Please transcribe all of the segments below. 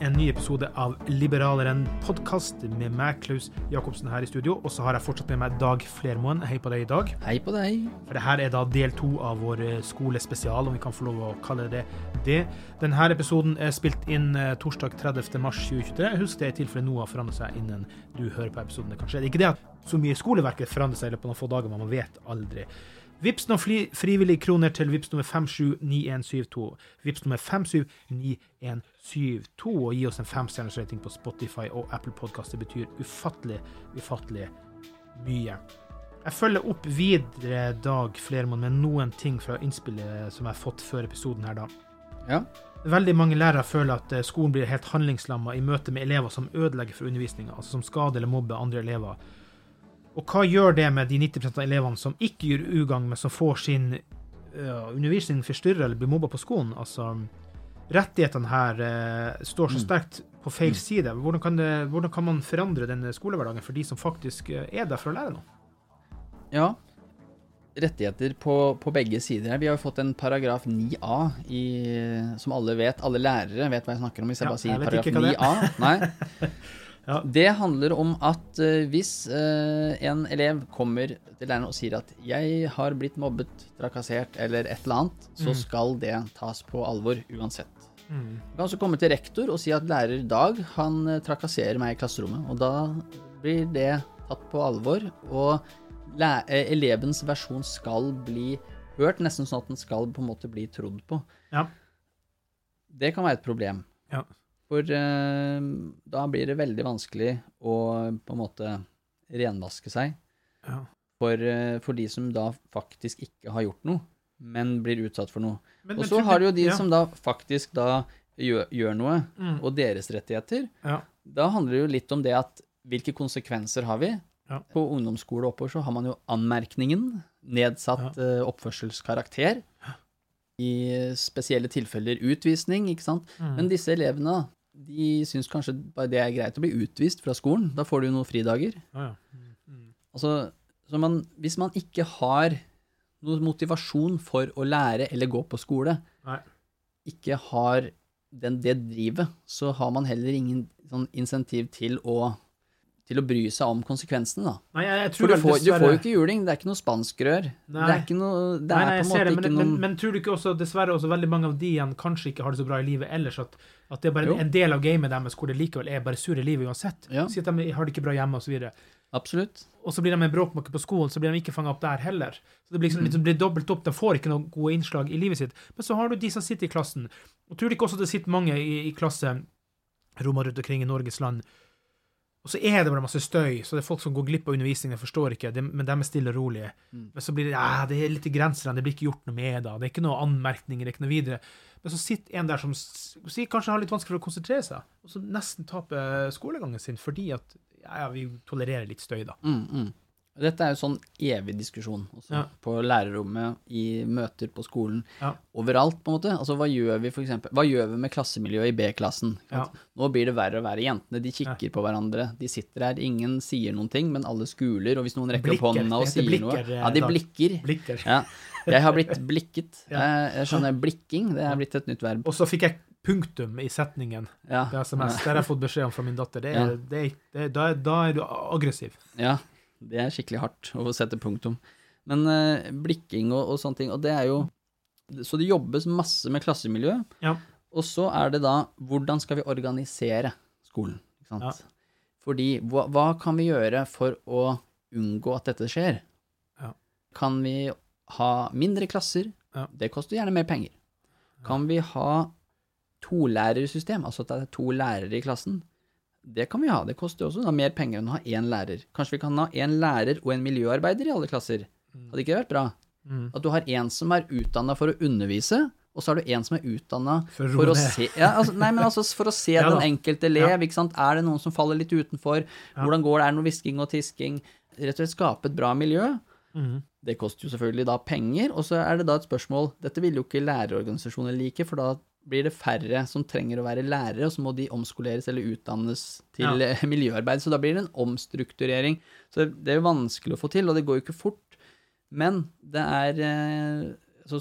en ny episode av Liberaleren podkast med meg, Klaus Jacobsen, her i studio. Og så har jeg fortsatt med meg Dag Flermoen. Hei på deg i dag. Hei på deg. For det her er da del to av vår eh, skolespesial, om vi kan få lov å kalle det det. Denne episoden er spilt inn eh, torsdag 30. mars 2023. Husk det i tilfelle noe har forandret seg innen du hører på episoden. Kanskje. Det er ikke det at så mye skoleverket forandrer seg i løpet av noen få dager, men man vet aldri. Vips noen fri, frivillige kroner til Vips nummer 579172. Vips nummer 579172, og gi oss en femstjerners rating på Spotify og Apple Podcast. Det betyr ufattelig, ufattelig mye. Jeg følger opp videre Dag Flermoen med noen ting fra innspillet som jeg har fått før episoden her, da. Ja. Veldig mange lærere føler at eh, skolen blir helt handlingslamma i møte med elever som ødelegger for undervisninga, altså som skader eller mobber andre elever. Og hva gjør det med de 90 av elevene som ikke gjør ugagn, men som får sin uh, undervisning forstyrra eller blir mobba på skolen? Altså, rettighetene her uh, står så Mm. sterkt på feil side. Hvordan kan, det, hvordan kan man forandre denne skolehverdagen for de som faktisk eh, er der for å lære noe? ja. Rettigheter på, på begge sider. her. Vi har jo fått en paragraf 9a i, som alle vet. Alle lærere vet hva jeg snakker om hvis jeg Ja, bare sier jeg paragraf ikke hva det 9a. Nei. Ja. Det handler om at eh, hvis eh, en elev kommer til læreren og sier at 'jeg har blitt mobbet, trakassert' eller et eller annet, så Mm. skal det tas på alvor uansett. Mm. Du kan også komme til rektor og si at lærer Dag han eh, trakasserer meg i klasserommet. Og da blir det tatt på alvor, og elevens versjon skal bli hørt, nesten sånn at den skal på en måte bli trodd på. Ja. Det kan være et problem. Ja. For eh, da blir det veldig vanskelig å på en måte renvaske seg Ja. for, eh, for de som da faktisk ikke har gjort noe, men blir utsatt for noe. Og så har du jo de ja. som da faktisk da gjør, gjør noe, Mm. og deres rettigheter. Ja. Da handler det jo litt om det at hvilke konsekvenser har vi? På ungdomsskole oppover så har man jo anmerkningen, nedsatt uh, oppførselskarakter. I spesielle tilfeller utvisning, ikke sant. Mm. Men disse elevene, de syns kanskje bare det er greit å bli utvist fra skolen. Da får du jo noen fridager. Ja, mm. Altså, så man, hvis man ikke har noen motivasjon for å lære eller gå på skole, Nei. ikke har den, det drivet, så har man heller ingen sånn insentiv til å, til å bry seg om konsekvensene, da. Nei, jeg, jeg tror For du får, får, du får jo ikke juling, det er ikke noe spanskrør. Det er ikke noe Det er nei, nei på en måte det, men, ikke men, noen men tror du ikke også, dessverre også veldig mange av de igjen kanskje ikke har det så bra i livet ellers, at, at det er bare Jo. en del av gamet deres hvor det likevel er bare sur i livet uansett? Ja. Si at de har det ikke bra hjemme og så videre. Absolutt. Og så blir de en bråkmåke på skolen, så blir de ikke fanga opp der heller. Så det blir liksom, liksom, det blir dobbelt opp, de får ikke noen gode innslag i livet sitt. Men så har du de som sitter i klassen. Og tror du ikke også det sitter mange i, i klasserommet rundt omkring i Norges land Og så er det bare masse støy, så det er folk som går glipp av undervisningen, jeg forstår ikke, det, men de er stille og rolige. Mm. Men så blir det ja, det er litt i grenser, det blir ikke gjort noe med da. det er ikke noe anmerkninger, det er ikke noe videre. Men så sitter en der som si, kanskje har litt vanskelig for å konsentrere seg, og så nesten taper skolegangen sin fordi at ja, ja, vi tolererer litt støy, da. Mm, mm. Dette er jo sånn evig diskusjon også, Ja. på lærerrommet, i møter på skolen, Ja. overalt på en måte. Altså hva gjør vi for eksempel, hva gjør vi med klassemiljøet i B-klassen? Ja. Nå blir det verre og verre. Jentene de kikker på hverandre, de sitter her, ingen sier noen ting, men alle skuler, og hvis noen rekker opp hånda og sier blikker, noe Ja, de blikker. Blikker. Ja. Jeg har blitt blikket. Ja. Jeg, skjønner blikking, det er blitt et nytt verb. Og så fikk jeg punktum i setningen på SMS. Det har jeg fått beskjed om fra min datter. Det er, det er, det er, da, da er du aggressiv. Ja, det er skikkelig hardt å sette punktum. Men eh, blikking og, og sånne ting, og det er jo Så det jobbes masse med klassemiljø, Ja. og så er det da hvordan skal vi organisere skolen? Ikke sant? Ja. Fordi hva, hva kan vi gjøre for å unngå at dette skjer? Ja. Kan vi ha mindre klasser? Ja. Det koster gjerne mer penger. Kan vi ha tolærersystem, altså at det er to lærere i klassen? Det kan vi ha, det koster også da mer penger enn å ha én lærer. Kanskje vi kan ha én lærer og en miljøarbeider i alle klasser? Hadde ikke det vært bra? Mm. At du har en som er utdanna for å undervise, og så har du en som er utdanna For for, å se ja, altså, Nei, men altså for å se Ja den enkelte elev, sant. Er det noen som faller litt utenfor? Ja. Hvordan går det? Er det noe hvisking og tisking? Rett og slett skape et bra miljø. Mm. Det koster jo selvfølgelig da penger, og så er det da et spørsmål Dette vil jo ikke lærerorganisasjoner like, for da blir det færre som trenger å være lærere, og så må de omskoleres eller utdannes til ja. miljøarbeid. Så da blir det en omstrukturering. Så det er jo vanskelig å få til, og det går jo ikke fort. Men det er eh, så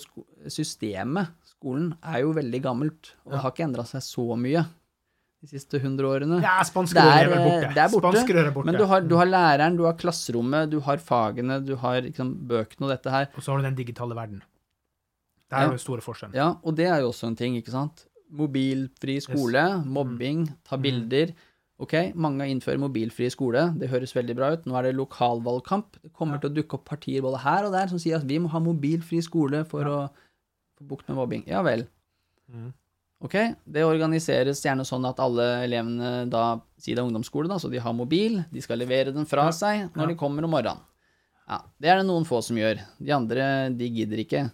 Systemet, skolen, er jo veldig gammelt, og det har ikke endra seg så mye de siste hundre årene. Ja, spanskrøret er, er borte. eh, det er borte, er borte. men du har, du har læreren, du har klasserommet, du har fagene, du har liksom bøkene og dette her. Og så har du den digitale verden. Det er Ja. jo den store forskjellen. Ja, og det er jo også en ting, ikke sant. Mobilfri skole, mobbing, ta Mm. bilder. Ok, mange innfører mobilfri skole, det høres veldig bra ut. Nå er det lokalvalgkamp. Det kommer til å dukke opp partier både her og der som sier at vi må ha mobilfri skole for å få bukt med mobbing. Ja vel. Mm. Ok, det organiseres gjerne sånn at alle elevene da, si det er ungdomsskole da, så de har mobil, de skal levere den fra Ja, seg når ja. de kommer om morgenen. Ja, det er det noen få som gjør. De andre, de gidder ikke.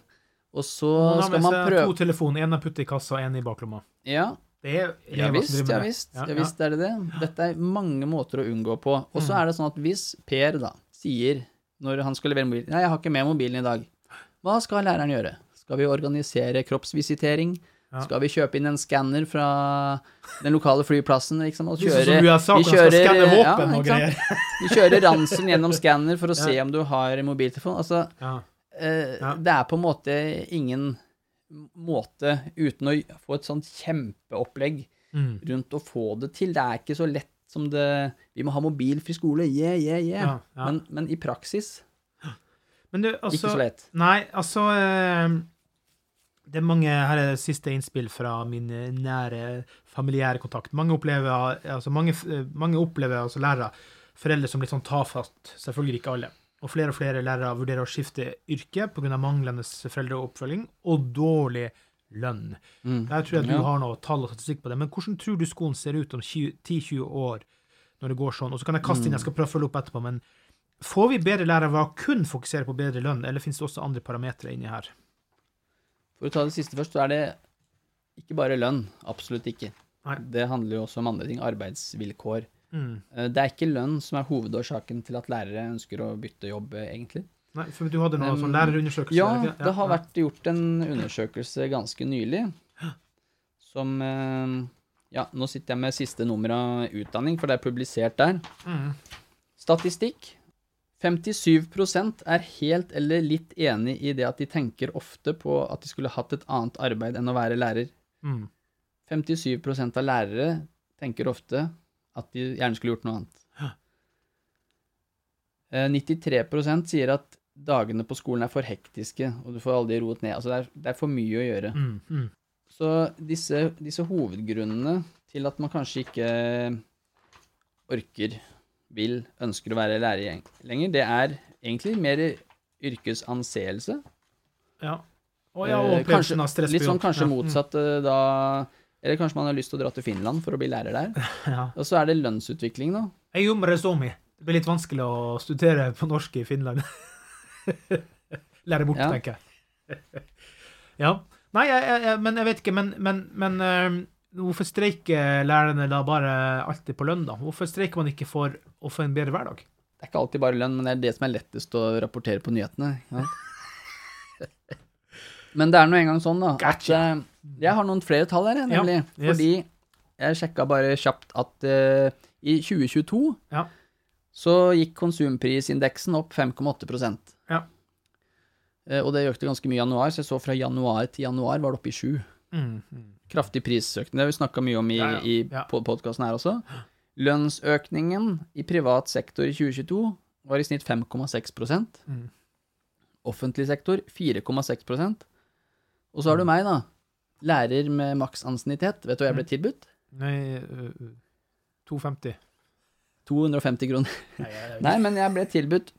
Og så skal man prøve to telefoner, en er puttet i kassa, en i baklomma. Ja, Det er ja visst, ja visst, Ja, ja visst er det det. Dette er mange måter å unngå på. Og så Mm. er det sånn at hvis Per da sier, når han skal levere mobilen, nei, jeg har ikke med mobilen i dag, hva skal læreren gjøre? Skal vi organisere kroppsvisitering? Ja. Skal vi kjøpe inn en skanner fra den lokale flyplassen? Liksom, og kjøre, USA, vi kjører- ja, og. Vi kjører ransen gjennom skanner for å se om du har mobiltelefon. Altså, Ja. eh, det er på en måte ingen måte uten å få et sånt kjempeopplegg Mm. rundt å få det til. Det er ikke så lett som det Vi må ha mobilfri skole, yeah, yeah, yeah. Ja, ja. Men, men i praksis Men du, altså ikke så lett. Nei, altså eh, Det er mange Her er det siste innspill fra min eh, nære familiære kontakt. Mange opplever, altså mange, mange opplever altså lærere, foreldre som litt sånn tafatt. Selvfølgelig ikke alle. Og flere og flere lærere vurderer å skifte yrke pga. manglende foreldreoppfølging og dårlig lønn. Mm. Der tror jeg du Ja. har noe tall og statistikk på det. Men hvordan tror du skolen ser ut om 10-20 år, når det går sånn? Og så kan jeg kaste inn, jeg skal prøve å følge opp etterpå, men får vi bedre lærere ved å kun fokusere på bedre lønn, eller finnes det også andre parametere inni her? For å ta det siste først, så er det ikke bare lønn. Absolutt ikke. Nei. Det handler jo også om andre ting. Arbeidsvilkår. Mm. Eh, Det er ikke lønn som er hovedårsaken til at lærere ønsker å bytte jobb, eh, egentlig. Nei, for du hadde noe Um, sånn lærerundersøkelse? Ja, ja, det har vært gjort en undersøkelse ganske nylig som eh, Ja, nå sitter jeg med siste nummer av utdanning, for det er publisert der. Mm. Statistikk. 57% er helt eller litt enig i det at de tenker ofte på at de skulle hatt et annet arbeid enn å være lærer. Mm. 57% av lærere tenker ofte at de gjerne skulle gjort noe annet. Hæ. 93% sier at dagene på skolen er for hektiske, og du får aldri roet ned. Altså det er, det er for mye å gjøre. Mm. Mm. Så disse, disse hovedgrunnene til at man kanskje ikke orker, vil, ønsker å være lærer lenger, det er egentlig mer yrkesanseelse. Ja. Og ja, Eh, og av stress litt sånn kanskje mm. motsatt eh, da Eller kanskje man har lyst til å dra til Finland for å bli lærer der. Ja. Og så er det lønnsutvikling, da. Jeg så mye. Det blir litt vanskelig å studere på norsk i Finland. Lære bort, Ja. tenker jeg. ja. Nei, jeg, jeg, men jeg vet ikke. Men, men, men eh, hvorfor streiker lærerne da bare alltid på lønn, da? Hvorfor streiker man ikke for å få en bedre hverdag? Det er ikke alltid bare lønn, men det er det som er lettest å rapportere på nyhetene. Ja. Men det er nå engang sånn, da, at Gotcha. eh, Jeg har noen flere tall her, nemlig. yes. Fordi jeg sjekka bare kjapt at uh, i 2022 Ja. så gikk konsumprisindeksen opp 5,8 Ja. Uh, Og det økte ganske mye i januar, så jeg så fra januar til januar var det oppe i 7. Mm, mm. Kraftig prisøkning. Det har vi snakka mye om i, Ja, ja, i ja. podkasten her også. Lønnsøkningen i privat sektor i 2022 var i snitt 5,6 Mm. Offentlig sektor 4,6 Og så har du meg, da. Lærer med maks ansiennitet. Vet du hva jeg ble Mm. tilbudt? Nei, uh, 250. 250 kroner. Nei, men jeg ble tilbudt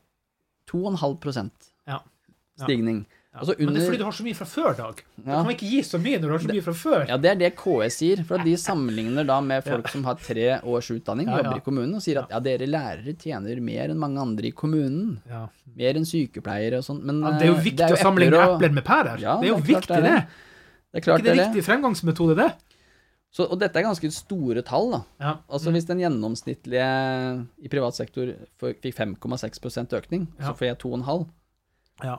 2,5 Ja. Ja. stigning. Ja. under... Men det er fordi du har så mye fra før, Dag. Ja. Du kan ikke gi så mye når du har så mye fra før. Ja, det er det KS sier. For de sammenligner da med folk som har tre års utdanning, Ja, ja. jobber i kommunen, og sier at ja, dere lærere tjener mer enn mange andre i kommunen. Ja. Mer enn sykepleiere og sånn. Men Ja, det er jo eh, viktig å sammenligne og- epler med pærer. Ja, det er jo det er viktig, det det. er det. Er klart ikke det er riktig fremgangsmetode, det? Så, og dette er ganske store tall, da. Ja. Altså Hvis den gjennomsnittlige i privat sektor fikk 5,6 økning, Ja. så får jeg 2,5. ja.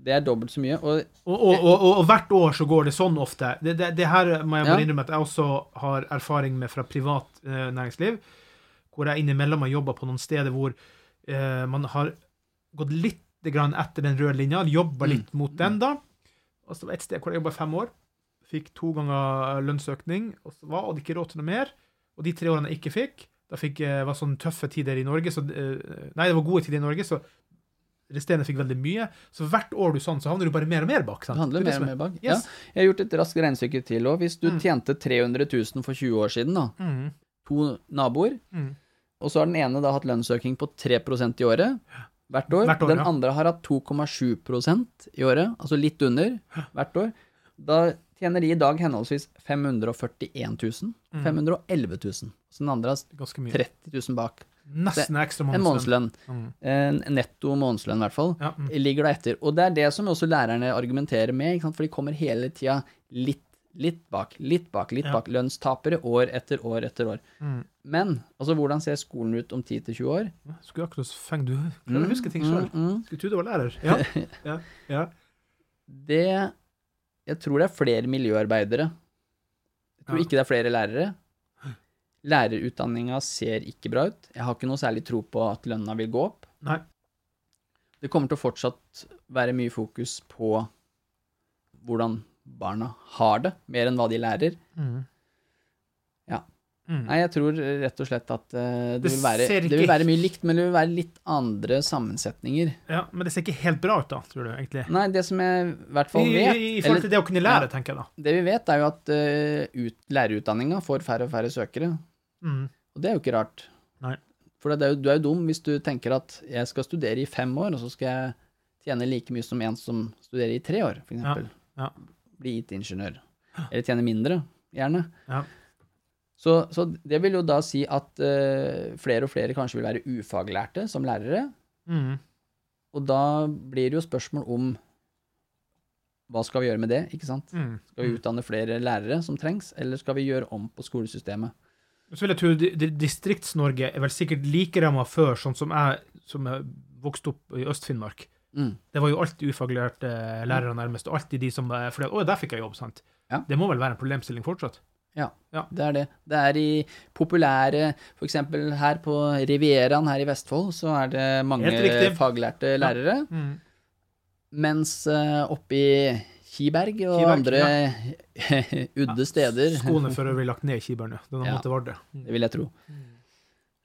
Det er dobbelt så mye. Og Og, og, og, hvert år så går det sånn ofte. Det, det, det her må jeg bare Ja. innrømme at jeg også har erfaring med fra privat eh, næringsliv, hvor jeg innimellom har jobba på noen steder hvor eh, man har gått litt grann etter den røde linja, jobba Mm. litt mot den, da. Og så var et sted hvor jeg jobba fem år, fikk to ganger lønnsøkning, og så var det ikke råd til noe mer. Og de tre årene jeg ikke fikk, da fikk jeg var sånne tøffe tider i Norge, så eh, Nei, det var gode tider i Norge, så resterende fikk veldig mye. Så hvert år du sånn, så havner du bare mer og mer bak. sant? det handler Det er mer og er- mer bak. Yes. Ja. Jeg har gjort et raskt regnestykke til òg. Hvis du Mm. tjente 300 000 for 20 år siden, da, Mm, to naboer, mm. og så har den ene da hatt lønnsøkning på 3% i året hvert år. Hvert år, den ja. andre har hatt 2,7% i året, altså litt under hvert år. Da tjener de i dag henholdsvis 541 000 Mm. 511 000. Så den andre har 30 000 bak. Nesten ekstra En månedslønn. månedslønn. Mm. En netto månedslønn, i hvert fall. Ja, mm. Ligger da etter. Og det er det som også lærerne argumenterer med, for de kommer hele tida litt, litt bak, litt bak, litt Ja. bak. Lønnstapere år etter år etter år. Mm. Men altså, hvordan ser skolen ut om 10-20 år? Skulle akkurat feng du klarer å huske ting sjøl. Mm, mm. Skulle tro du var lærer. Ja. ja. ja. Det Jeg tror det er flere miljøarbeidere. Jeg tror ikke det er flere lærere. Lærerutdanninga ser ikke bra ut. Jeg har ikke noe særlig tro på at lønna vil gå opp. Nei. Det kommer til å fortsatt være mye fokus på hvordan barna har det, mer enn hva de lærer. Mm. Ja. Mm. Nei, jeg tror rett og slett at eh, det, Det vil være, ser det ikke- vil være mye likt, men det vil være litt andre sammensetninger. Ja, Men det ser ikke helt bra ut, da, tror du, egentlig? Nei, det som jeg i hvert fall vet i, I forhold eller- til det å kunne lære, Ja. tenker jeg da. Det vi vet, er jo at uh, lærerutdanninga får færre og færre søkere. Mm. Og det er jo ikke rart. Nei. For det er jo, du er jo dum hvis du tenker at jeg skal studere i fem år, og så skal jeg tjene like mye som en som studerer i tre år, for eksempel. ja. Bli IT-ingeniør. Eller tjene mindre, gjerne. Ja. Så, så det vil jo da si at uh, flere og flere kanskje vil være ufaglærte som lærere. Mm. Og da blir det jo spørsmål om hva skal vi gjøre med det, ikke sant? Mm. Skal vi utdanne flere lærere som trengs, eller skal vi gjøre om på skolesystemet? Så vil jeg tro di- di- Distrikts-Norge er vel sikkert like ramma før, sånn som jeg som jeg vokste opp i Øst-Finnmark. Mm. Det var jo alltid ufaglærte lærere nærmest, og alltid de som For Å, der fikk jeg jobb, sant? Ja. Det må vel være en problemstilling fortsatt? Ja, Ja. det er det. Det er i populære eksempel her på Rivieraen her i Vestfold, så er det mange faglærte lærere. Mm. Mens uh, oppe i Kiberg og Kiberg, andre udde steder er for øvrig lagt ned i Kibern. Den har Ja. måttet Vardø. Det vil jeg tro.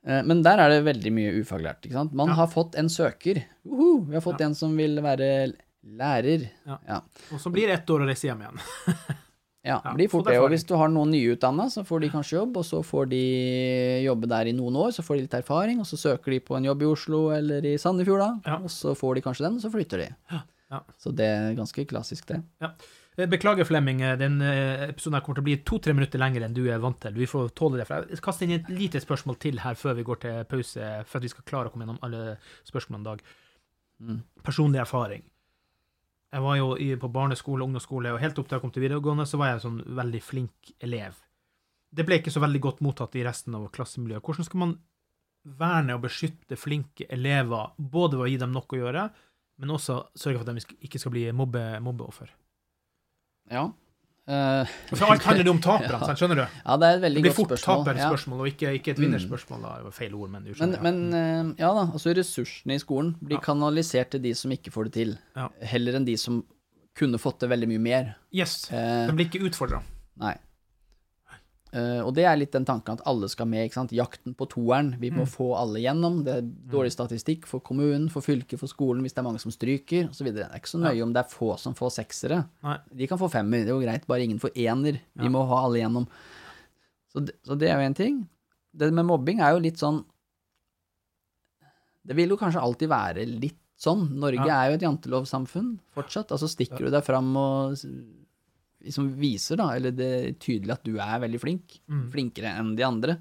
Eh, Men der er det veldig mye ufaglært. ikke sant? Man Ja. har fått en søker. Uhu, vi har fått Ja. en som vil være lærer. Ja. Ja. Og så blir ett år å reise hjem igjen. Ja, Ja, blir fort det. Og hvis du har noen nyutdanna, så får de kanskje jobb, og så får de jobbe der i noen år, så får de litt erfaring, og så søker de på en jobb i Oslo eller i Sandefjord, da. Ja. Og så får de kanskje den, og så flytter de. Ja. Ja. Så det er ganske klassisk, det. Ja. Eh, Beklager, Flemming. eh, Den eh, episoden kommer til å bli to-tre minutter lenger enn du er vant til. Vi får tåle det. For jeg kaster inn et lite spørsmål til her før vi går til pause, for at vi skal klare å komme gjennom alle spørsmålene i dag. Mm. Personlig erfaring. Jeg var jo på barneskole, ungdomsskole, og helt opp til jeg kom til videregående, så var jeg en sånn veldig flink elev. Det ble ikke så veldig godt mottatt i resten av klassemiljøet. Hvordan skal man verne og beskytte flinke elever, både ved å gi dem nok å gjøre, men også sørge for at de ikke skal bli mobbe, mobbeoffer? Ja. Uh, For alt handler det om taperne, Ja. skjønner du? ja, det er et veldig godt spørsmål. Det blir fort spørsmål. Ja. og ikke, ikke et vinnerspørsmål. Da. Det var feil ord, men du Men, skjønner. men eh, ja da, altså ressursene i skolen blir Ja. kanalisert til de som ikke får det til, heller enn de som kunne fått det veldig mye mer. Yes. Uh, De blir ikke utfordra. Nei. Eh, og det er litt den tanken at alle skal med. ikke sant? Jakten på toeren. Vi må Mm. få alle gjennom. Det er dårlig statistikk for kommunen, for fylket, for skolen hvis det er mange som stryker osv. Det er ikke så nøye om det er få som får seksere. Nei. De kan få femmer, det er jo greit, bare ingen får ener. Vi Ja. må ha alle gjennom. Så det, så det er jo en ting. Det med mobbing er jo litt sånn Det vil jo kanskje alltid være litt sånn. Norge Ja. er jo et jantelovsamfunn fortsatt. Altså stikker du deg fram og liksom viser, da, eller det er tydelig at du er veldig flink, Mm. flinkere enn de andre,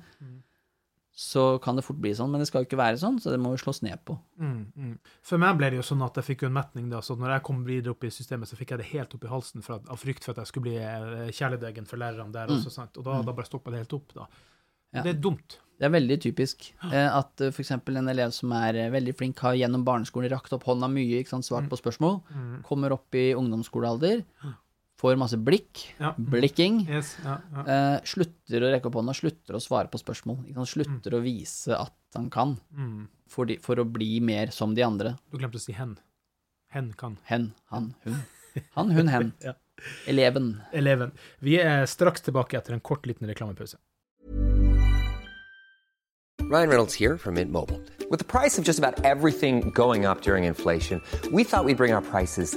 så kan det fort bli sånn. Men det skal jo ikke være sånn, så det må jo slås ned på. Mm, mm. For meg ble det jo sånn at jeg fikk jo en metning da, så når jeg kom videre opp i systemet, så fikk jeg det helt opp i halsen for av frykt for at jeg skulle bli eh, kjæledeggen for lærerne der også, sant? Og da, da bare stoppa det helt opp, da. Mm. Ja. Det er dumt. Det er veldig typisk eh, at f.eks. for eksempel en elev som er eh, veldig flink, har gjennom barneskolen rakt opp hånda mye, ikke sant, svart på spørsmål, kommer opp i ungdomsskolealder, får masse blikk, Ja. blikking, Yes, ja, ja. eh, slutter å rekke opp hånda, slutter å svare på spørsmål, ikke sant, slutter å vise at han kan, Mm. for, de, for å bli mer som de andre. Du glemte å si hen. Hen kan. Hen, han, hun. Han, hun, hen. Ja. Eleven. Eleven. Vi er straks tilbake etter en kort liten reklamepause. Ryan Reynolds here from Mint Mobile. With the price of just about everything going up during inflation, we thought we'd bring our prices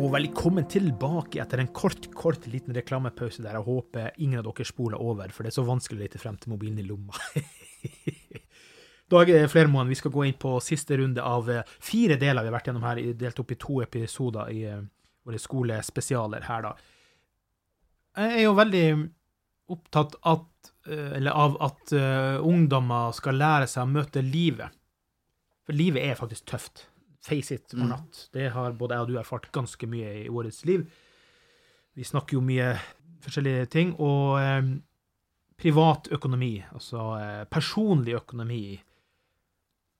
Og velkommen tilbake etter en kort, kort liten reklamepause der jeg håper ingen av dere spoler over, for det er så vanskelig å lete frem til mobilen i lomma. Dag Flermoen, vi skal gå inn på siste runde av eh, fire deler vi har vært gjennom her, delt opp i to episoder i eh, våre skolespesialer her, da. Jeg er jo veldig opptatt at, eh, av at eh, ungdommer skal lære seg å møte livet. For livet er faktisk tøft. Face it or Mm. not. Det har både jeg og du erfart ganske mye i årets liv. Vi snakker jo mye forskjellige ting, og eh, privat økonomi, altså eh, personlig økonomi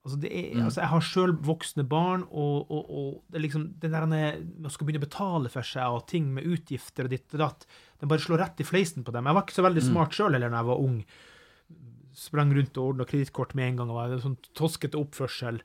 Altså, det er, Mm. altså, jeg har sjøl voksne barn, og, og, og det er liksom den der man skal begynne å betale for seg, og ting med utgifter og ditt og datt, den bare slår rett i fleisen på dem. Jeg var ikke så veldig Mm. smart sjøl heller da jeg var ung. Sprang rundt og ordna kredittkort med en gang, og var en sånn toskete oppførsel.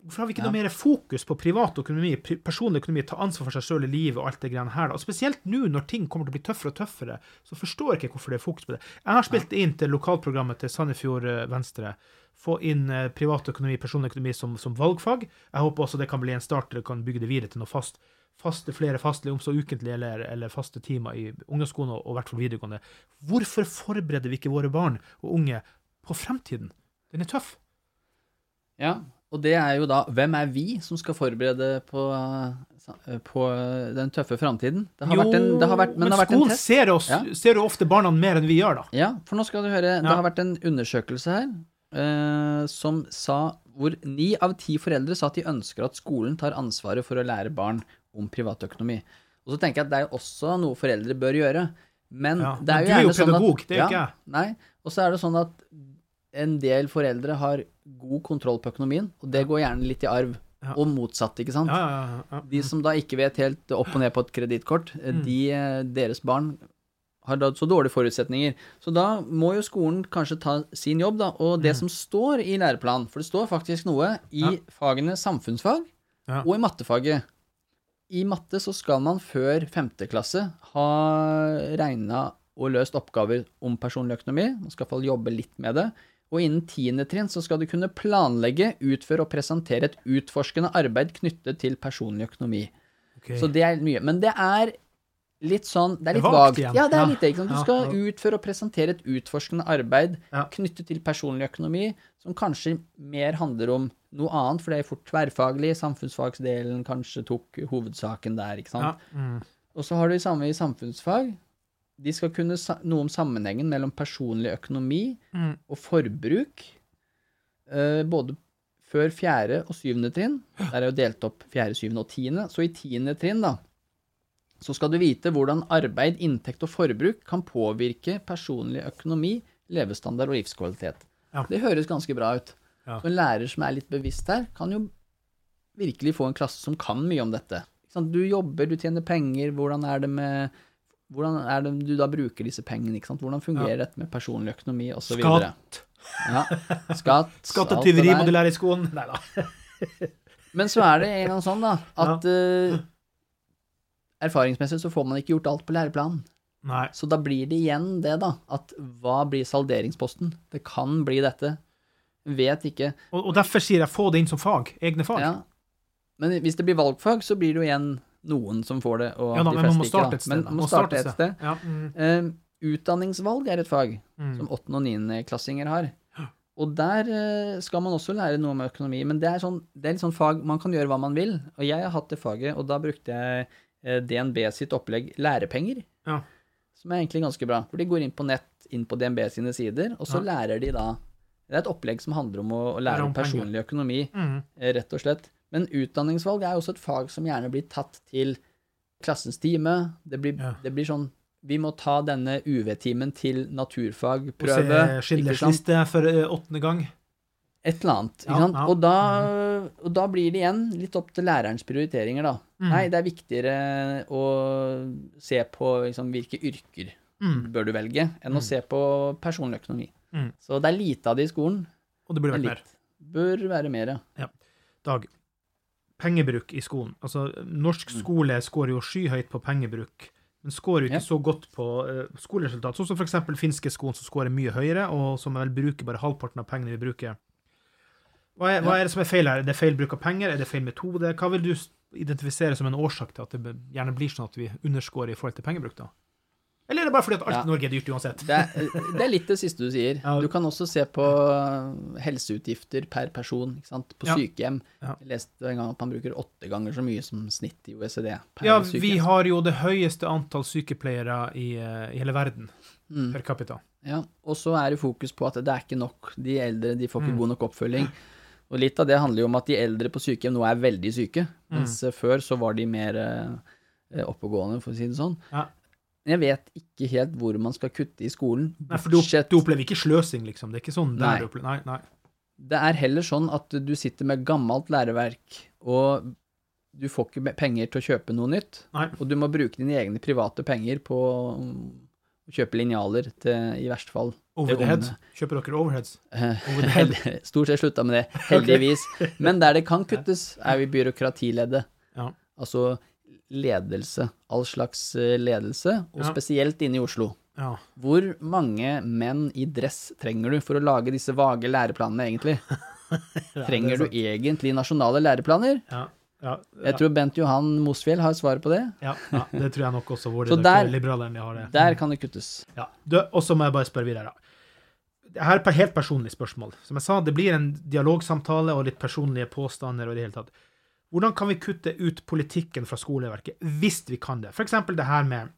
Hvorfor har vi ikke noe mer fokus på privat økonomi, personlig økonomi, ta ansvar for seg sjøl i livet og alt det greiene her? da? Og spesielt nå når ting kommer til å bli tøffere og tøffere, så forstår jeg ikke hvorfor det er fokus på det. Jeg har spilt inn til lokalprogrammet til Sandefjord eh, Venstre. Få inn eh, privat økonomi, personlig økonomi som, som valgfag. Jeg håper også det kan bli en start, og kan bygge det videre til noe fast. Faste flere fastlige, om så ukentlig eller, eller faste timer i ungdomsskolen og i hvert fall videregående. Hvorfor forbereder vi ikke våre barn og unge på fremtiden? Den er tøff. Ja, og det er jo da Hvem er vi som skal forberede på, eh, på den tøffe framtiden? Det har vært en, det har vært, men, men det har vært en skolen ser, oss, Ja. ser jo ofte barna mer enn vi gjør, da. Ja, for nå skal du høre. Det har vært en undersøkelse her eh, som sa hvor ni av ti foreldre sa at de ønsker at skolen tar ansvaret for å lære barn om privatøkonomi. Og så tenker jeg at det er jo også noe foreldre bør gjøre. Men Ja, det er men jo du er jo gjerne sånn at pedagog, det er jo ikke jeg. Nei. Og så er det sånn at en del foreldre har god kontroll på økonomien, og det går gjerne litt i arv. Ja. Og motsatt, ikke sant. Ja, ja. De som da ikke vet helt opp og ned på et kredittkort, eh, Mm. de, eh, deres barn har da så dårlige forutsetninger. Så da må jo skolen kanskje ta sin jobb, da. Og det som står i læreplanen, for det står faktisk noe i Mm. Fagene samfunnsfag og i mattefaget. I matte så skal man før femte klasse ha regna og løst oppgaver om personlig økonomi. Man skal i hvert fall jobbe litt med det. Og innen tiende trinn så skal du kunne planlegge, utføre og presentere et utforskende arbeid knyttet til personlig økonomi. Okay. Så det er mye. Men det er litt sånn Det er litt vagt vagt. igjen. Ja, det er litt det. ikke sant? Du skal utføre og presentere et utforskende arbeid Ja. knyttet til personlig økonomi, som kanskje mer handler om noe annet, for det er fort tverrfaglig. Samfunnsfagsdelen kanskje tok hovedsaken der, ikke sant. Ja. Mm. Og så har du det samme i samfunnsfag. De skal kunne noe om sammenhengen mellom personlig økonomi Mm. og forbruk, Uh, både før fjerde og syvende trinn. Der er jo delt opp fjerde, syvende og tiende. Så i tiende trinn, da, så skal du vite hvordan arbeid, inntekt og forbruk kan påvirke personlig økonomi, levestandard og livskvalitet. Ja. Det høres ganske bra ut. Ja. Så en lærer som er litt bevisst her, kan jo virkelig få en klasse som kan mye om dette. Du jobber, du tjener penger, hvordan er det med hvordan er det du da bruker disse pengene? ikke sant? Hvordan fungerer dette med personlig økonomi osv.? Skatt. Ja. Skatt. Skatt og tyveri må du lære i skolen. Nei da. Men så er det en gang sånn, da, at eh, erfaringsmessig så får man ikke gjort alt på læreplanen. Nei. Så da blir det igjen det, da. At hva blir salderingsposten? Det kan bli dette. Vet ikke. Og, og derfor sier jeg få det inn som fag. Egne fag. Ja. Men hvis det blir valgfag, så blir det jo igjen noen som får det, og Ja da, de men fleste man må ikke. starte da. et sted. Men man må starte et sted. Ja. Mm. Uh, utdanningsvalg er et fag Mm. som åttende- og niendeklassinger har. Og der uh, skal man også lære noe om økonomi, men det er, sånn, det er litt sånn fag man kan gjøre hva man vil. Og jeg har hatt det faget, og da brukte jeg uh, DNB sitt opplegg lærepenger, Ja. som er egentlig ganske bra. For de går inn på nett, inn på DNB sine sider, og så Ja. lærer de da Det er et opplegg som handler om å, å lære om personlig økonomi, Mm. eh, rett og slett. Men utdanningsvalg er også et fag som gjerne blir tatt til klassens time. Det blir, Ja. det blir sånn Vi må ta denne UV-timen til naturfagprøve. Og se ikke Schindlers liste for eh, åttende gang. Et eller annet. Ja, sant? ja. Og, da, og da blir det igjen litt opp til lærerens prioriteringer, da. Mm. Nei, det er viktigere å se på liksom, hvilke yrker Mm. bør du velge, enn å se på personlig økonomi. Mm. Så det er lite av det i skolen. Og det burde vært mer. Bør være mer, ja. Dag. Pengebruk i skolen. Altså, norsk skole scorer jo skyhøyt på pengebruk, men scorer jo ikke Mm. Ja. så godt på uh, skoleresultat. Sånn som eksempel finske skolen, som scorer mye høyere, og som vel bruker bare halvparten av pengene vi bruker. Hva er, hva er det som er feil her? Er det feil bruk av penger? Er det feil metode? Hva vil du identifisere som en årsak til at det gjerne blir sånn at vi underscorer i forhold til pengebruk, da? Eller er det bare fordi at alt Ja. i Norge er dyrt uansett? Det er, det er litt det siste du sier. Du kan også se på helseutgifter per person ikke sant? på Ja. sykehjem. Jeg leste en gang at man bruker åtte ganger så mye som snitt i OECD per Ja, sykehjem. vi har jo det høyeste antall sykepleiere i, eh, i hele verden Mm. per capita. Ja, og så er det fokus på at det er ikke nok. De eldre de får ikke Mm. god nok oppfølging. Og litt av det handler jo om at de eldre på sykehjem nå er veldig syke, Mm. mens mm. før så var de mer eh, oppegående, for å si det sånn. Ja. Jeg vet ikke helt hvor man skal kutte i skolen. Nei, for du, du opplever ikke sløsing, liksom. Det er ikke sånn Nei. opplever Nei, nei. Det er heller sånn at du sitter med gammelt læreverk, og du får ikke penger til å kjøpe noe nytt. Nei. Og du må bruke dine egne private penger på å kjøpe linjaler til, i verste fall Over the head. Kjøper dere overheads? Overhead. Over the head. Stort sett slutta med det, heldigvis. Men der det kan kuttes, er jo i byråkratileddet. Ja. Altså ledelse. All slags eh, ledelse, og Ja. spesielt inne i Oslo. Ja. Hvor mange menn i dress trenger du for å lage disse vage læreplanene, egentlig? Trenger du egentlig nasjonale læreplaner? Ja. Ja, Jeg tror Bent Johan Mosfjell har svaret på det. ja, ja, det tror jeg nok også Hvor Så der- liberalerne har det. Der kan det kuttes. Ja. Og så må jeg bare spørre videre. Det her er et helt personlig spørsmål. Som jeg sa, det blir en dialogsamtale og litt personlige påstander og i det hele tatt. Hvordan kan vi kutte ut politikken fra skoleverket, hvis vi kan det? Eksempel det her med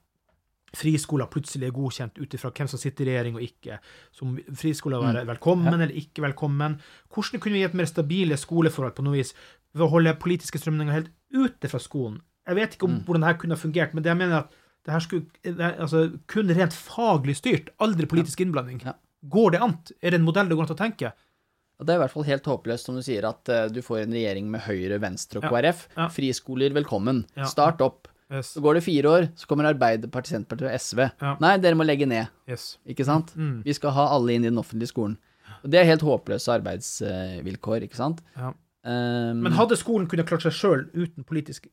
friskoler plutselig er godkjent ut ifra hvem som sitter i regjering og ikke. Som friskoler være velkommen eller ikke velkommen. Hvordan kunne vi gitt mer stabile skoleforhold på noe vis ved å holde politiske strømninger helt ute fra skolen? Jeg vet ikke om hvordan dette kunne fungert, men det jeg mener er at det her skulle altså, kun rent faglig styrt, aldri politisk innblanding. Ja. Går det an? Er det en modell det går an å tenke? Og det er i hvert fall helt håpløst, som du sier, at uh, du får en regjering med Høyre, Venstre og. KrF. Ja. Friskoler, velkommen. Start opp. Yes. Så går det fire år, så kommer Arbeiderpartiet, Senterpartiet og SV. Nei, dere må legge ned. yes. Ikke sant? Mm. Vi skal ha alle inn i den offentlige skolen. Og det er helt håpløse arbeidsvilkår, ikke sant? Ja. Um, Men hadde skolen kunnet klart seg sjøl uten politisk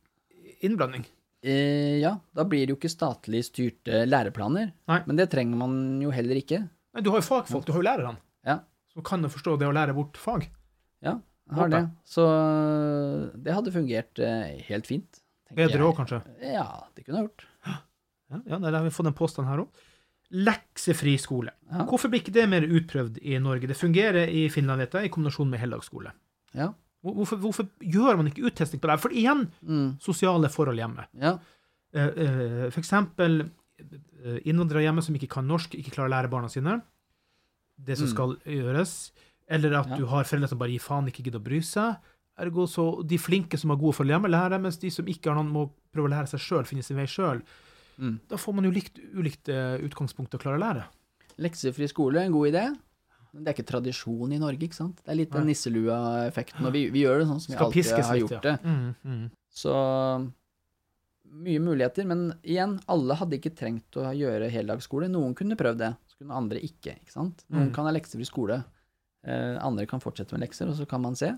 innblanding? eh, ja, da blir det jo ikke statlig styrte læreplaner. Nei. Men det trenger man jo heller ikke. Nei, du har jo fagfolk, du har jo lærerne, Ja, som kan du forstå det å lære bort fag. ja, jeg har det. Så det hadde fungert eh, helt fint. Bedre òg, kanskje. Ja, det kunne jeg gjort. Ja, ja, der har vi fått en påstand her òg. Leksefri skole. Ja. Hvorfor blir ikke det mer utprøvd i Norge? Det fungerer i Finland, vet jeg, i kombinasjon med heldagsskole. Ja. Hvorfor, hvorfor gjør man ikke uttesting på det? For igjen, Mm, sosiale forhold hjemme. ja. Eh, eh, For eksempel eh, innvandrere hjemme som ikke kan norsk, ikke klarer å lære barna sine. Det som Mm. skal gjøres. Eller at Ja. du har foreldre som bare gir faen, ikke gidder å bry seg. Ergo så de flinke som har gode forhold hjemme, lærer, mens de som ikke har noen, må prøve å lære seg sjøl, finne sin vei sjøl. Mm. Da får man jo likt, ulikt eh, utgangspunkt å klare å lære. Leksefri skole, en god idé. Det er ikke tradisjon i Norge, ikke sant? Det er litt den nisselua-effekten, og vi, vi gjør det sånn som vi alltid har litt, gjort ja. det. Mm, mm. Så mye muligheter, men igjen, alle hadde ikke trengt å gjøre heldagsskole. Noen kunne prøvd det, kunne andre ikke, ikke sant? Noen Mm. kan ha leksefri skole, eh, andre kan fortsette med lekser, og så kan man se.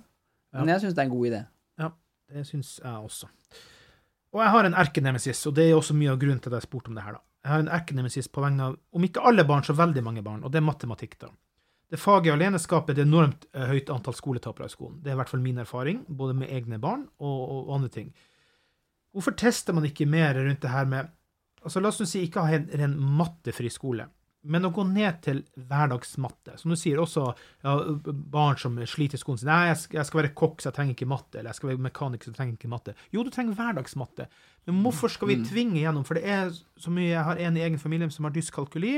Men Ja. jeg syns det er en god idé. Ja, Det syns jeg også. Og jeg har en erkenemesis, og det er også mye av grunnen til at jeg spurte om det her. da. Jeg har en erkenemesis på vegne av, om ikke alle barn, så veldig mange barn, og det er matematikk. da. Det faget alene skaper et enormt eh, høyt antall skoletapere i skolen. Det er i hvert fall min erfaring, både med egne barn og, og, og andre ting. Hvorfor tester man ikke mer rundt det her med altså La oss si ikke ha en ren mattefri skole, men å gå ned til hverdagsmatte. Som du sier, også ja, barn som sliter i skolen sin. Nei, jeg skal, jeg skal være kokk, så jeg trenger ikke matte. Eller jeg skal være mekaniker, så jeg trenger ikke matte. Jo, du trenger hverdagsmatte. Men hvorfor skal vi tvinge gjennom? For det er så mye Jeg har en i egen familie som har dyskalkuli.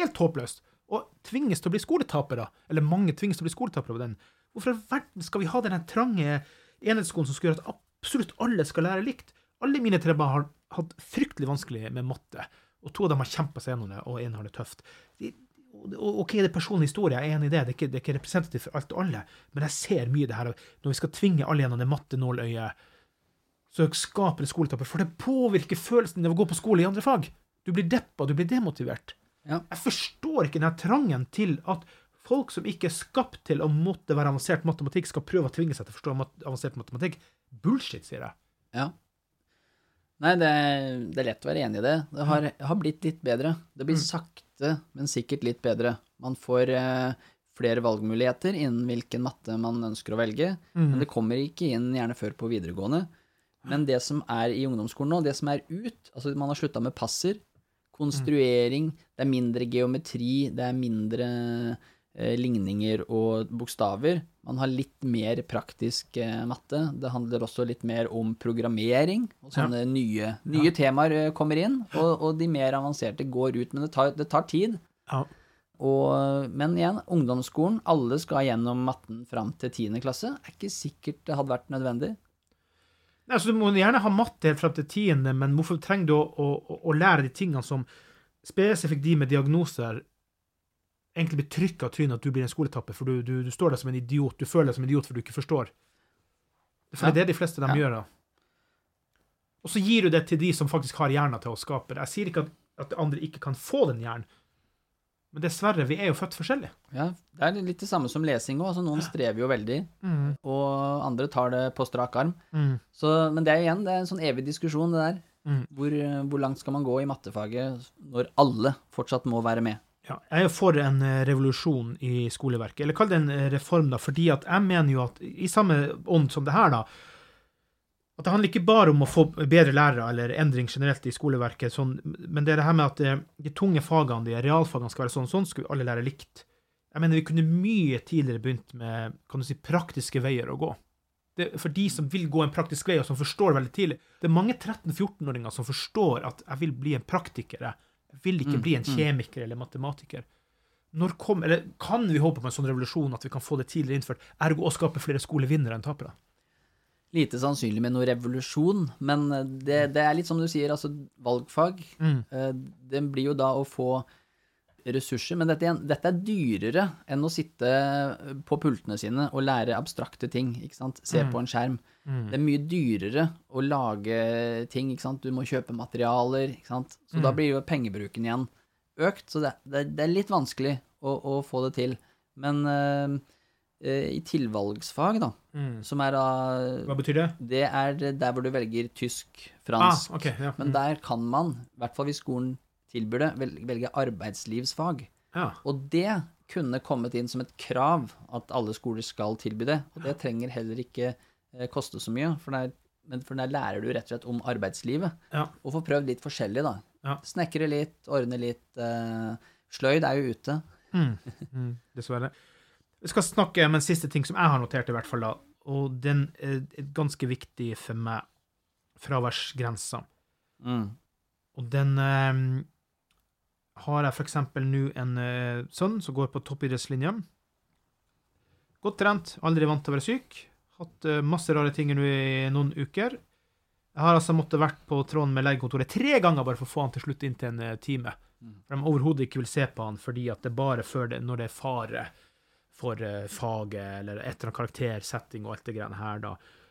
Helt håpløst. Og tvinges til å bli skoletapere. Eller mange tvinges til å bli skoletapere på den. Hvorfor i verden skal vi ha den trange enhetsskolen som skal gjøre at absolutt alle skal lære likt? Alle mine tre barn har hatt fryktelig vanskelig med matte. Og to av dem har kjempa seg gjennom det, og én har det tøft. De, OK, det er personlig historie, jeg er enig i det, det er ikke, det er ikke representativt for alt og alle, men jeg ser mye det her når vi skal tvinge alle gjennom det matte nåløyet, så skaper det skoletapper. For det påvirker følelsen av å gå på skole i andre fag. Du blir deppa, du blir demotivert. Ja. Jeg forstår ikke denne trangen til at folk som ikke er skapt til å måtte være avansert matematikk, skal prøve å tvinge seg til å forstå avansert matematikk. Bullshit, sier jeg. Ja. Nei, det det er lett å være enig i det. Det har, har blitt litt bedre. Det blir sakte, men sikkert litt bedre. Man får eh, flere valgmuligheter innen hvilken matte man ønsker å velge, men det kommer ikke inn gjerne før på videregående. Men det som er i ungdomsskolen nå, det som er ut, altså man har slutta med passer, konstruering, det er mindre geometri, det er mindre eh, ligninger og bokstaver. Man har litt mer praktisk eh, matte. Det handler også litt mer om programmering, og sånne nye, nye temaer eh, kommer inn, og, og de mer avanserte går ut. Men det tar, det tar tid. Ja. Og, men igjen, ungdomsskolen, alle skal gjennom matten fram til 10. klasse. Er ikke sikkert det hadde vært nødvendig. Nei, så Du må gjerne ha matte helt fram til tiende, men hvorfor trenger du å, å, å lære de tingene som spesifikt de med diagnoser egentlig blir trykka av trynet at du blir en skoletapper, for du, du, du står der som en idiot, du føler deg som en idiot for du ikke forstår. For Ja. det er det de fleste de Ja. gjør. da. Og så gir du det til de som faktisk har hjernen til å skape det. Jeg sier ikke at, at andre ikke kan få den hjernen, men dessverre, vi er jo født forskjellig. Ja, det er litt det samme som lesing òg. Altså, noen strever jo veldig, og andre tar det på strak arm. Mm. Så, men det er igjen det er en sånn evig diskusjon, det der. Mm. Hvor, hvor langt skal man gå i mattefaget når alle fortsatt må være med? Ja, jeg er for en eh, revolusjon i skoleverket, eller kall det en eh, reform, da, fordi at jeg mener jo at i samme ånd som det her, da, at det handler ikke bare om å få bedre lærere eller endring generelt i skoleverket, sånn, men det er det her med at eh, de tunge fagene, de realfagene, skal være sånn, sånn skulle alle lære likt. Jeg mener vi kunne mye tidligere begynt med kan du si, praktiske veier å gå. Det, for de som vil gå en praktisk vei, og som forstår veldig tidlig. Det er mange 13-14-åringer som forstår at jeg vil bli en praktiker. Jeg vil ikke bli en kjemiker eller matematiker. Kom, eller Kan vi håpe på en sånn revolusjon at vi kan få det tidligere innført, ergo å skape flere skolevinnere enn tapere? Lite sannsynlig med noen revolusjon, men eh, det, det er litt som du sier, altså valgfag. Mm. eh, Det blir jo da å få ressurser, men dette, dette er dyrere enn å sitte på pultene sine og lære abstrakte ting, ikke sant? Se på en skjerm. Det er mye dyrere å lage ting, ikke sant? Du må kjøpe materialer, ikke sant? Så da blir jo pengebruken igjen økt, så det, det, det er litt vanskelig å, å få det til. Men eh, i tilvalgsfag, da, som er da Hva betyr det? Det er der hvor du velger tysk, fransk. Ah, okay, ja. Men der kan man, i hvert fall hvis skolen tilbyr det, velge arbeidslivsfag. Ja. Og det kunne kommet inn som et krav at alle skoler skal tilby det. Og det trenger heller ikke eh, koste så mye, for der, for der lærer du rett og slett om arbeidslivet. Ja. Og får prøvd litt forskjellig, da. Ja. Snekre litt, ordne litt. Uh, sløyd er jo ute. Mm, dessverre. Vi skal snakke om en siste ting som jeg har notert, i hvert fall. da, Og den er er ganske viktig for meg. Fraværsgrensa. Mm. Og den eh, har jeg eksempel nå en uh, sønn som går på toppidrettslinja. Godt trent, aldri vant til å være syk. Hatt uh, masse rare ting nå i noen uker. Jeg har altså måttet vært på tråden med legekontoret tre ganger bare for å få han til slutt inn til en eh, time. For de overhodet ikke vil se på han fordi at det er bare før det, når det er fare for uh, faget eller et eller annet karaktersetting og alt det greiene her, da.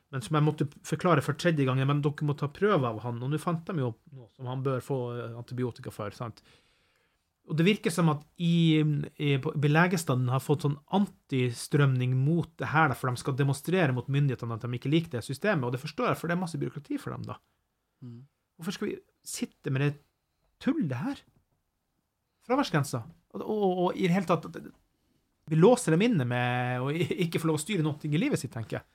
Men som jeg måtte forklare for tredje gangen, men dere må ta prøve av han, og nå fant de jo noe som han bør få antibiotika for. sant? Og det virker som at i, i, på- legestanden har fått sånn antistrømning mot det her, for de skal demonstrere mot myndighetene at de ikke liker det systemet, og det forstår jeg, for det er masse byråkrati for dem, da. Mm. Hvorfor skal vi sitte med det tullet her? Fraværsgrensa. Og, og, og i det hele tatt Vi låser dem inne med å ikke få lov å styre noe i livet sitt, tenker jeg.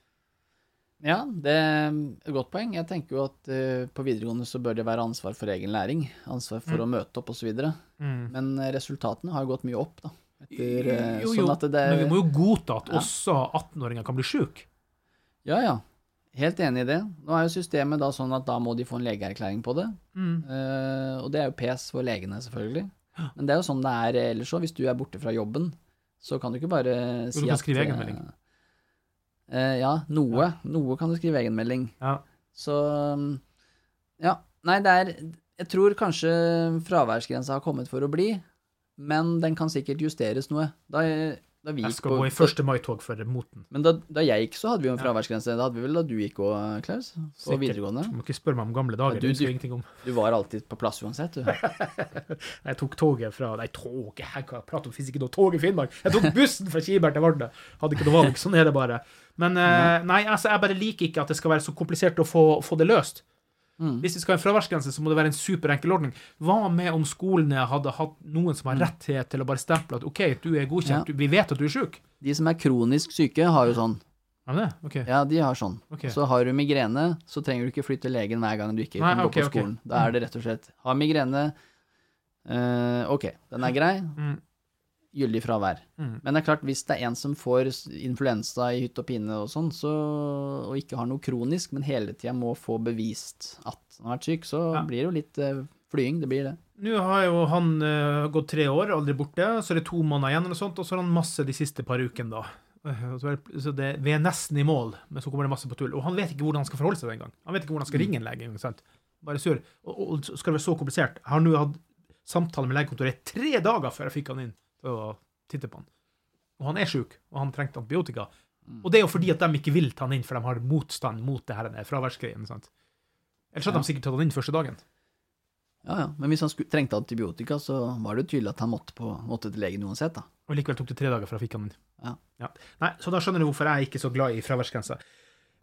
Ja, det er et godt poeng. Jeg tenker jo at uh, på videregående så bør det være ansvar for egen læring. Ansvar for å møte opp osv. Men eh, resultatene har jo gått mye opp, da. Etter, eh, Jo, jo, sånn at det, men vi må jo godta at Ja. også 18-åringer kan bli sjuke. Ja, ja. Helt enig i det. Nå er jo systemet da sånn at da må de få en legeerklæring på det. Mm. Uh, og det er jo pes for legene, selvfølgelig. Men det er jo sånn det er ellers òg. Hvis du er borte fra jobben, så kan du ikke bare Du si kan at skrive eh, egenmelding. Eh, ja, noe. Noe kan du skrive egenmelding. Ja. Så um, Ja. Nei, det er Jeg tror kanskje fraværsgrensa har kommet for å bli, men den kan sikkert justeres noe. Da, da vi Jeg skal på gå i første mai-tog for moten. Men da, da jeg gikk, så hadde vi jo en fraværsgrense. Da hadde vi vel da du gikk òg, Klaus? På Sikkert. videregående? Du må ikke spørre meg om gamle dager. Ja, du- du- om. Du var alltid på plass uansett, du. Jeg tok toget fra Nei, toget Jeg kan prate om fins ikke noe tog i Finnmark. Jeg tok bussen fra Kiberg til Vardø. Hadde ikke noe valg. Sånn er det bare. Men eh, nei, altså, jeg bare liker ikke at det skal være så komplisert å få, få det løst. Mm. Hvis vi skal ha en fraværsgrense, så må det være en superenkel ordning. Hva med om skolene hadde hatt noen som har rettighet til å bare stemple at OK, du er godkjent, Mm. Ja. vi vet at du er sjuk? De som er kronisk syke, har jo sånn. Er det? OK. Ja, de har sånn. Okay. Så har du migrene, så trenger du ikke flytte legen hver gang du ikke Nei, kan gå på skolen. Da er det rett og slett Har migrene, Eh, ok, den er grei. Mm. Gyldig fravær. Mm. Men det er klart, hvis det er en som får influensa i hytt og pine og sånn, så, og ikke har noe kronisk, men hele tida må få bevist at han har vært syk, så Ja. blir det jo litt eh, flying. Det blir det. Nå har jo han uh, gått tre år, aldri borte, så er det to måneder igjen, eller sånt, og så har han masse de siste par ukene, da. Eh, Så, det, vi er nesten i mål, men så kommer det masse på tull. Og han vet ikke hvordan han skal forholde seg engang. Han vet ikke hvordan han skal ringe en lege. sant? Bare sur. Og, og, og skal det være så komplisert. Jeg har nå hatt samtale med legekontoret tre dager før jeg fikk han inn til å titte på han. Og han er sjuk, og han trengte antibiotika. Og det er jo fordi at de ikke vil ta han inn, for de har motstand mot det her fraværsgreiene. Ellers hadde Ja. de sikkert tatt han inn første dagen. Ja, ja. Men hvis han skulle, trengte antibiotika, så var det jo tydelig at han måtte, på, måtte til legen uansett, da. Og likevel tok det tre dager før han fikk han inn. Ja. Nei, Så da skjønner du hvorfor jeg er ikke så glad i fraværsgrensa.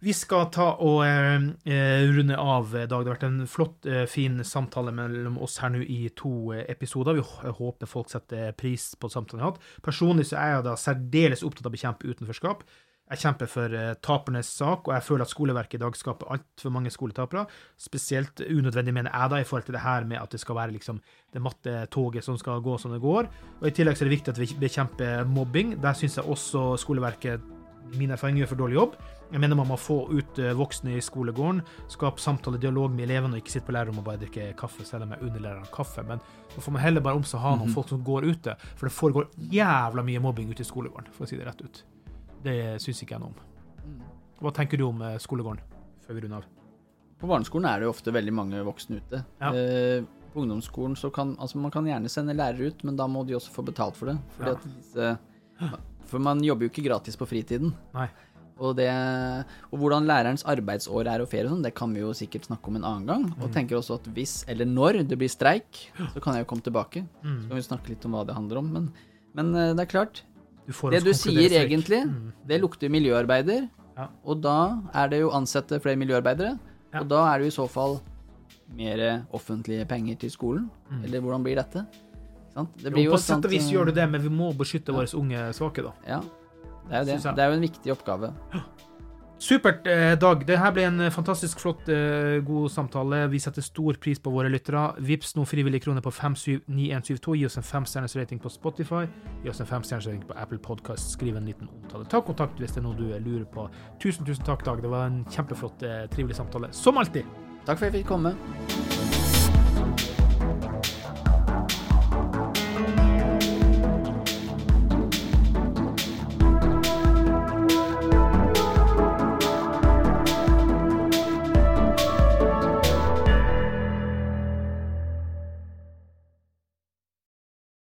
Vi skal ta og eh, eh, runde av, eh, Dag. Det har vært en flott, eh, fin samtale mellom oss her nå i to episoder. Vi håper folk setter pris på samtalen vi har hatt. Personlig så er jeg da særdeles opptatt av å bekjempe utenforskap. Jeg kjemper for tapernes sak, og jeg føler at skoleverket i dag skaper altfor mange skoletapere. Spesielt unødvendig, mener jeg, da, i forhold til det her med at det skal være liksom det matte toget som skal gå som det går. Og I tillegg så er det viktig at vi bekjemper mobbing. Der syns jeg også skoleverket min erfaring gjør for dårlig jobb. Jeg mener man må få ut eh, voksne i skolegården, skape samtale, dialog med elevene, og ikke sitte på lærerrommet og bare drikke kaffe, selv om jeg underlærer kaffe. Men da får man heller bare om seg å ha noen folk som går ute, for det foregår jævla mye mobbing ute i skolegården, for å si det rett ut. Det syns ikke jeg noe om. Hva tenker du om eh, skolegården, før vi runder av? På barneskolen er det jo ofte veldig mange voksne ute. Ja. Eh, på ungdomsskolen så kan altså man kan gjerne sende lærere ut, men da må de også få betalt for det. Fordi Ja. at disse, for man jobber jo ikke gratis på fritiden. Nei. Og, det, og hvordan lærerens arbeidsår er og ferie og sånn, det kan vi jo sikkert snakke om en annen gang. Og Mm. tenker også at hvis, eller når, det blir streik, så kan jeg jo komme tilbake. Mm. Så kan vi snakke litt om hva det handler om. Men, men eh, det er klart, Du det du sier streik. egentlig, Mm. det lukter miljøarbeider. Ja. Og da er det jo ansette flere miljøarbeidere. Ja. Og da er det jo i så fall mer offentlige penger til skolen. Mm. Eller hvordan blir dette? Sant? Det Jo, på et sett og vis gjør du det, men vi må beskytte våre unge svake, da. Ja, det er jo det. Det er jo en viktig oppgave. Supert, eh, Dag. Det her ble en eh, fantastisk flott, eh, god samtale. Vi setter stor pris på våre lyttere. Vips noen frivillige kroner på 579172. Gi oss en femstjerners rating på Spotify. Gi oss en femstjerners rating på Apple Podcast. Skriv en liten omtale. Ta kontakt hvis det er noe du lurer på. Tusen, tusen takk, Dag. Det var en kjempeflott, trivelig samtale. Som alltid. Takk for at jeg fikk komme.